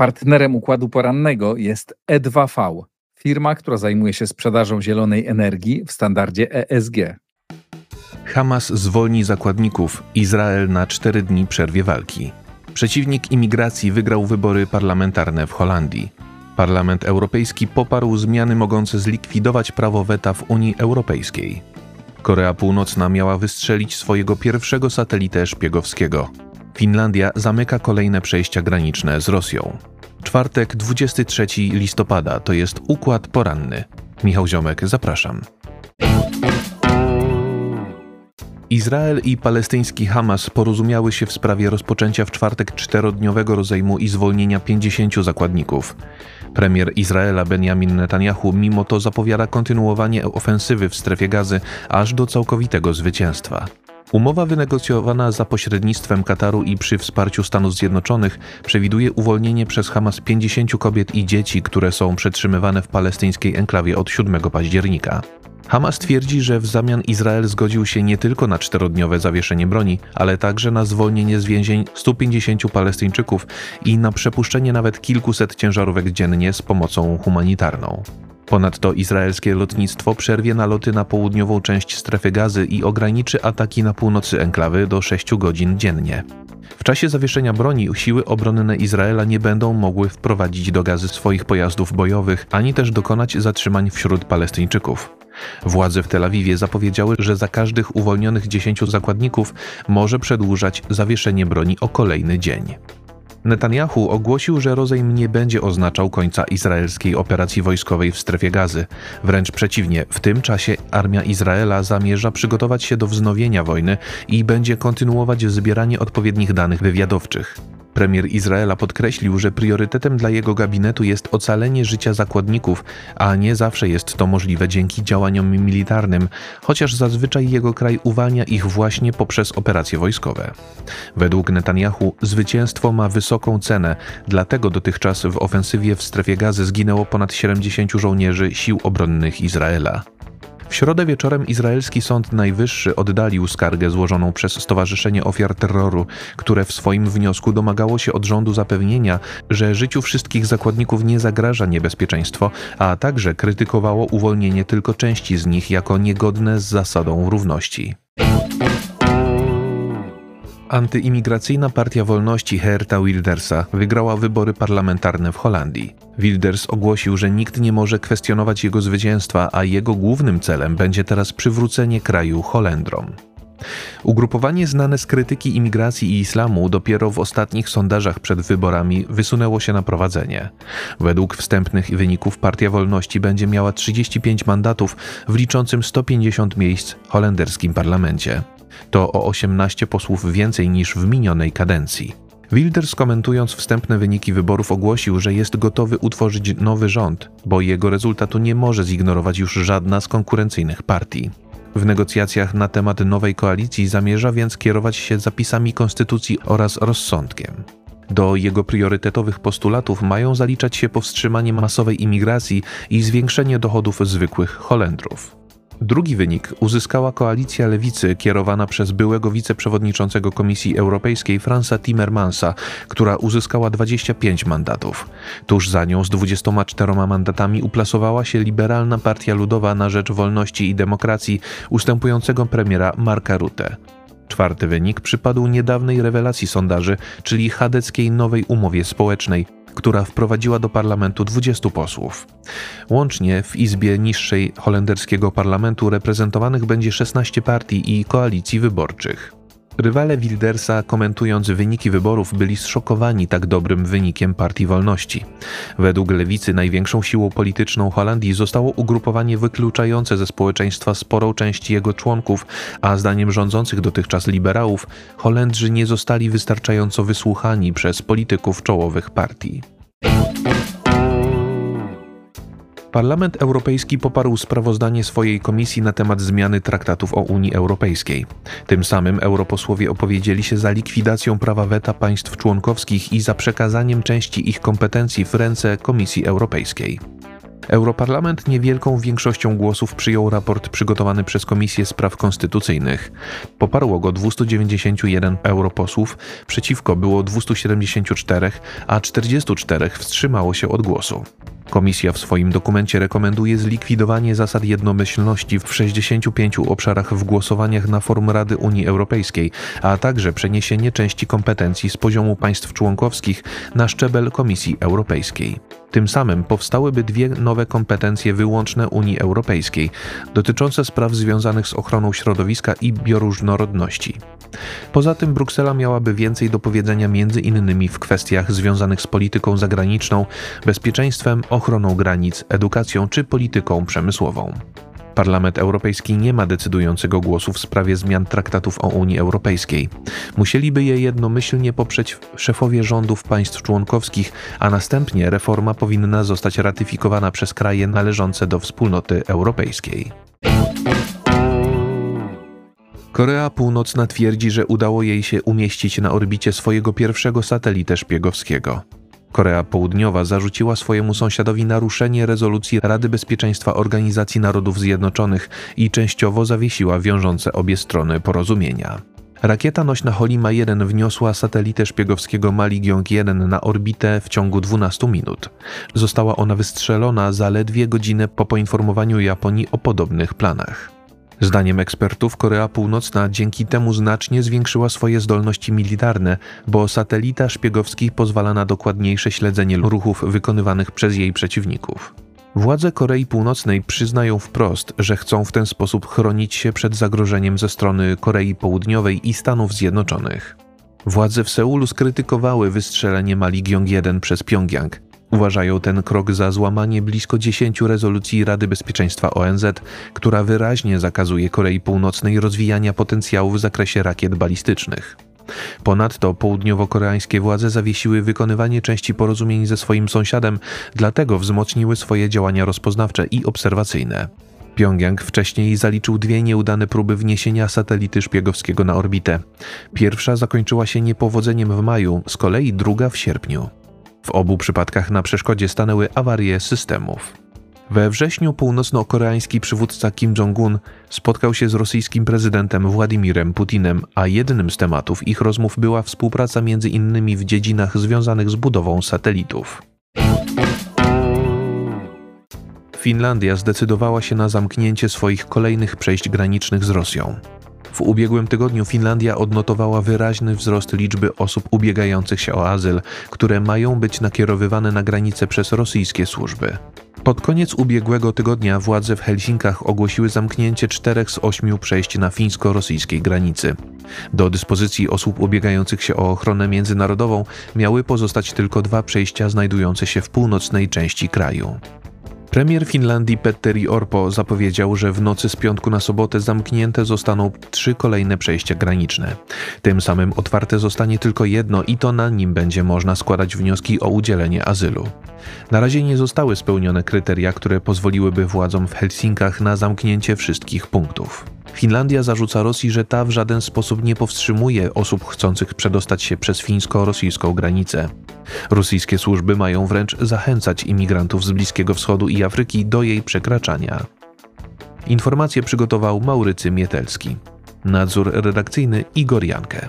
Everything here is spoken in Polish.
Partnerem układu porannego jest E2V, firma, która zajmuje się sprzedażą zielonej energii w standardzie ESG. Hamas zwolni zakładników, Izrael na cztery dni przerwie walki. Przeciwnik imigracji wygrał wybory parlamentarne w Holandii. Parlament Europejski poparł zmiany mogące zlikwidować prawo weta w Unii Europejskiej. Korea Północna miała wystrzelić swojego pierwszego satelitę szpiegowskiego. Finlandia zamyka kolejne przejścia graniczne z Rosją. Czwartek, 23 listopada to jest układ poranny. Michał Ziomek, zapraszam. Izrael i palestyński Hamas porozumiały się w sprawie rozpoczęcia w czwartek czterodniowego rozejmu i zwolnienia 50 zakładników. Premier Izraela Benjamin Netanyahu mimo to zapowiada kontynuowanie ofensywy w strefie gazy aż do całkowitego zwycięstwa. Umowa wynegocjowana za pośrednictwem Kataru i przy wsparciu Stanów Zjednoczonych przewiduje uwolnienie przez Hamas 50 kobiet i dzieci, które są przetrzymywane w palestyńskiej enklawie od 7 października. Hamas twierdzi, że w zamian Izrael zgodził się nie tylko na czterodniowe zawieszenie broni, ale także na zwolnienie z więzień 150 Palestyńczyków i na przepuszczenie nawet kilkuset ciężarówek dziennie z pomocą humanitarną. Ponadto izraelskie lotnictwo przerwie naloty na południową część strefy gazy i ograniczy ataki na północy enklawy do 6 godzin dziennie. W czasie zawieszenia broni siły obronne Izraela nie będą mogły wprowadzić do gazy swoich pojazdów bojowych, ani też dokonać zatrzymań wśród Palestyńczyków. Władze w Tel Awiwie zapowiedziały, że za każdych uwolnionych 10 zakładników może przedłużać zawieszenie broni o kolejny dzień. Netanyahu ogłosił, że rozejm nie będzie oznaczał końca izraelskiej operacji wojskowej w strefie gazy. Wręcz przeciwnie, w tym czasie armia Izraela zamierza przygotować się do wznowienia wojny i będzie kontynuować zbieranie odpowiednich danych wywiadowczych. Premier Izraela podkreślił, że priorytetem dla jego gabinetu jest ocalenie życia zakładników, a nie zawsze jest to możliwe dzięki działaniom militarnym, chociaż zazwyczaj jego kraj uwalnia ich właśnie poprzez operacje wojskowe. Według Netanyahu zwycięstwo ma wysoką cenę, dlatego dotychczas w ofensywie w strefie gazy zginęło ponad 70 żołnierzy sił obronnych Izraela. W środę wieczorem izraelski Sąd Najwyższy oddalił skargę złożoną przez Stowarzyszenie Ofiar Terroru, które w swoim wniosku domagało się od rządu zapewnienia, że życiu wszystkich zakładników nie zagraża niebezpieczeństwo, a także krytykowało uwolnienie tylko części z nich jako niegodne z zasadą równości. Antyimigracyjna Partia Wolności Herta Wildersa wygrała wybory parlamentarne w Holandii. Wilders ogłosił, że nikt nie może kwestionować jego zwycięstwa, a jego głównym celem będzie teraz przywrócenie kraju Holendrom. Ugrupowanie znane z krytyki imigracji i islamu dopiero w ostatnich sondażach przed wyborami wysunęło się na prowadzenie. Według wstępnych wyników Partia Wolności będzie miała 35 mandatów w liczącym 150 miejsc holenderskim parlamencie. To o 18 posłów więcej niż w minionej kadencji. Wilders komentując wstępne wyniki wyborów ogłosił, że jest gotowy utworzyć nowy rząd, bo jego rezultatu nie może zignorować już żadna z konkurencyjnych partii. W negocjacjach na temat nowej koalicji zamierza więc kierować się zapisami konstytucji oraz rozsądkiem. Do jego priorytetowych postulatów mają zaliczać się powstrzymanie masowej imigracji i zwiększenie dochodów zwykłych Holendrów. Drugi wynik uzyskała koalicja lewicy kierowana przez byłego wiceprzewodniczącego Komisji Europejskiej Fransa Timmermansa, która uzyskała 25 mandatów. Tuż za nią z 24 mandatami uplasowała się liberalna Partia Ludowa na rzecz wolności i demokracji ustępującego premiera Marka Rutte. Czwarty wynik przypadł niedawnej rewelacji sondaży, czyli chadeckiej nowej umowie społecznej, która wprowadziła do parlamentu 20 posłów. Łącznie w Izbie Niższej holenderskiego parlamentu reprezentowanych będzie 16 partii i koalicji wyborczych. Rywale Wildersa, komentując wyniki wyborów, byli zszokowani tak dobrym wynikiem Partii Wolności. Według lewicy największą siłą polityczną Holandii zostało ugrupowanie wykluczające ze społeczeństwa sporą część jego członków, a zdaniem rządzących dotychczas liberałów, Holendrzy nie zostali wystarczająco wysłuchani przez polityków czołowych partii. Parlament Europejski poparł sprawozdanie swojej komisji na temat zmiany traktatów o Unii Europejskiej. Tym samym europosłowie opowiedzieli się za likwidacją prawa weta państw członkowskich i za przekazaniem części ich kompetencji w ręce Komisji Europejskiej. Europarlament niewielką większością głosów przyjął raport przygotowany przez Komisję Spraw Konstytucyjnych. Poparło go 291 europosłów, przeciwko było 274, a 44 wstrzymało się od głosu. Komisja w swoim dokumencie rekomenduje zlikwidowanie zasad jednomyślności w 65 obszarach w głosowaniach na forum Rady Unii Europejskiej, a także przeniesienie części kompetencji z poziomu państw członkowskich na szczebel Komisji Europejskiej. Tym samym powstałyby dwie nowe kompetencje wyłączne Unii Europejskiej, dotyczące spraw związanych z ochroną środowiska i bioróżnorodności. Poza tym Bruksela miałaby więcej do powiedzenia między innymi w kwestiach związanych z polityką zagraniczną, bezpieczeństwem, ochroną granic, edukacją czy polityką przemysłową. Parlament Europejski nie ma decydującego głosu w sprawie zmian traktatów o Unii Europejskiej. Musieliby je jednomyślnie poprzeć szefowie rządów państw członkowskich, a następnie reforma powinna zostać ratyfikowana przez kraje należące do wspólnoty europejskiej. Korea Północna twierdzi, że udało jej się umieścić na orbicie swojego pierwszego satelitę szpiegowskiego. Korea Południowa zarzuciła swojemu sąsiadowi naruszenie rezolucji Rady Bezpieczeństwa Organizacji Narodów Zjednoczonych i częściowo zawiesiła wiążące obie strony porozumienia. Rakieta nośna Holima 1 wniosła satelitę szpiegowskiego Maligiong 1 na orbitę w ciągu 12 minut. Została ona wystrzelona zaledwie godzinę po poinformowaniu Japonii o podobnych planach. Zdaniem ekspertów Korea Północna dzięki temu znacznie zwiększyła swoje zdolności militarne, bo satelita szpiegowski pozwala na dokładniejsze śledzenie ruchów wykonywanych przez jej przeciwników. Władze Korei Północnej przyznają wprost, że chcą w ten sposób chronić się przed zagrożeniem ze strony Korei Południowej i Stanów Zjednoczonych. Władze w Seulu skrytykowały wystrzelenie Maligiong-1 przez Pjongjang, Uważają ten krok za złamanie blisko 10 rezolucji Rady Bezpieczeństwa ONZ, która wyraźnie zakazuje Korei Północnej rozwijania potencjału w zakresie rakiet balistycznych. Ponadto południowo-koreańskie władze zawiesiły wykonywanie części porozumień ze swoim sąsiadem, dlatego wzmocniły swoje działania rozpoznawcze i obserwacyjne. Pjongjang wcześniej zaliczył dwie nieudane próby wniesienia satelity szpiegowskiego na orbitę. Pierwsza zakończyła się niepowodzeniem w maju, z kolei druga w sierpniu. W obu przypadkach na przeszkodzie stanęły awarie systemów. We wrześniu północno-koreański przywódca Kim Jong-un spotkał się z rosyjskim prezydentem Władimirem Putinem, a jednym z tematów ich rozmów była współpraca między innymi w dziedzinach związanych z budową satelitów. Finlandia zdecydowała się na zamknięcie swoich kolejnych przejść granicznych z Rosją. W ubiegłym tygodniu Finlandia odnotowała wyraźny wzrost liczby osób ubiegających się o azyl, które mają być nakierowywane na granicę przez rosyjskie służby. Pod koniec ubiegłego tygodnia władze w Helsinkach ogłosiły zamknięcie czterech z ośmiu przejść na fińsko-rosyjskiej granicy. Do dyspozycji osób ubiegających się o ochronę międzynarodową miały pozostać tylko dwa przejścia znajdujące się w północnej części kraju. Premier Finlandii Petteri Orpo zapowiedział, że w nocy z piątku na sobotę zamknięte zostaną trzy kolejne przejścia graniczne. Tym samym otwarte zostanie tylko jedno i to na nim będzie można składać wnioski o udzielenie azylu. Na razie nie zostały spełnione kryteria, które pozwoliłyby władzom w Helsinkach na zamknięcie wszystkich punktów. Finlandia zarzuca Rosji, że ta w żaden sposób nie powstrzymuje osób chcących przedostać się przez fińsko-rosyjską granicę. Rosyjskie służby mają wręcz zachęcać imigrantów z Bliskiego Wschodu i Afryki do jej przekraczania. Informację przygotował Maurycy Mietelski. Nadzór redakcyjny Igor Jankę.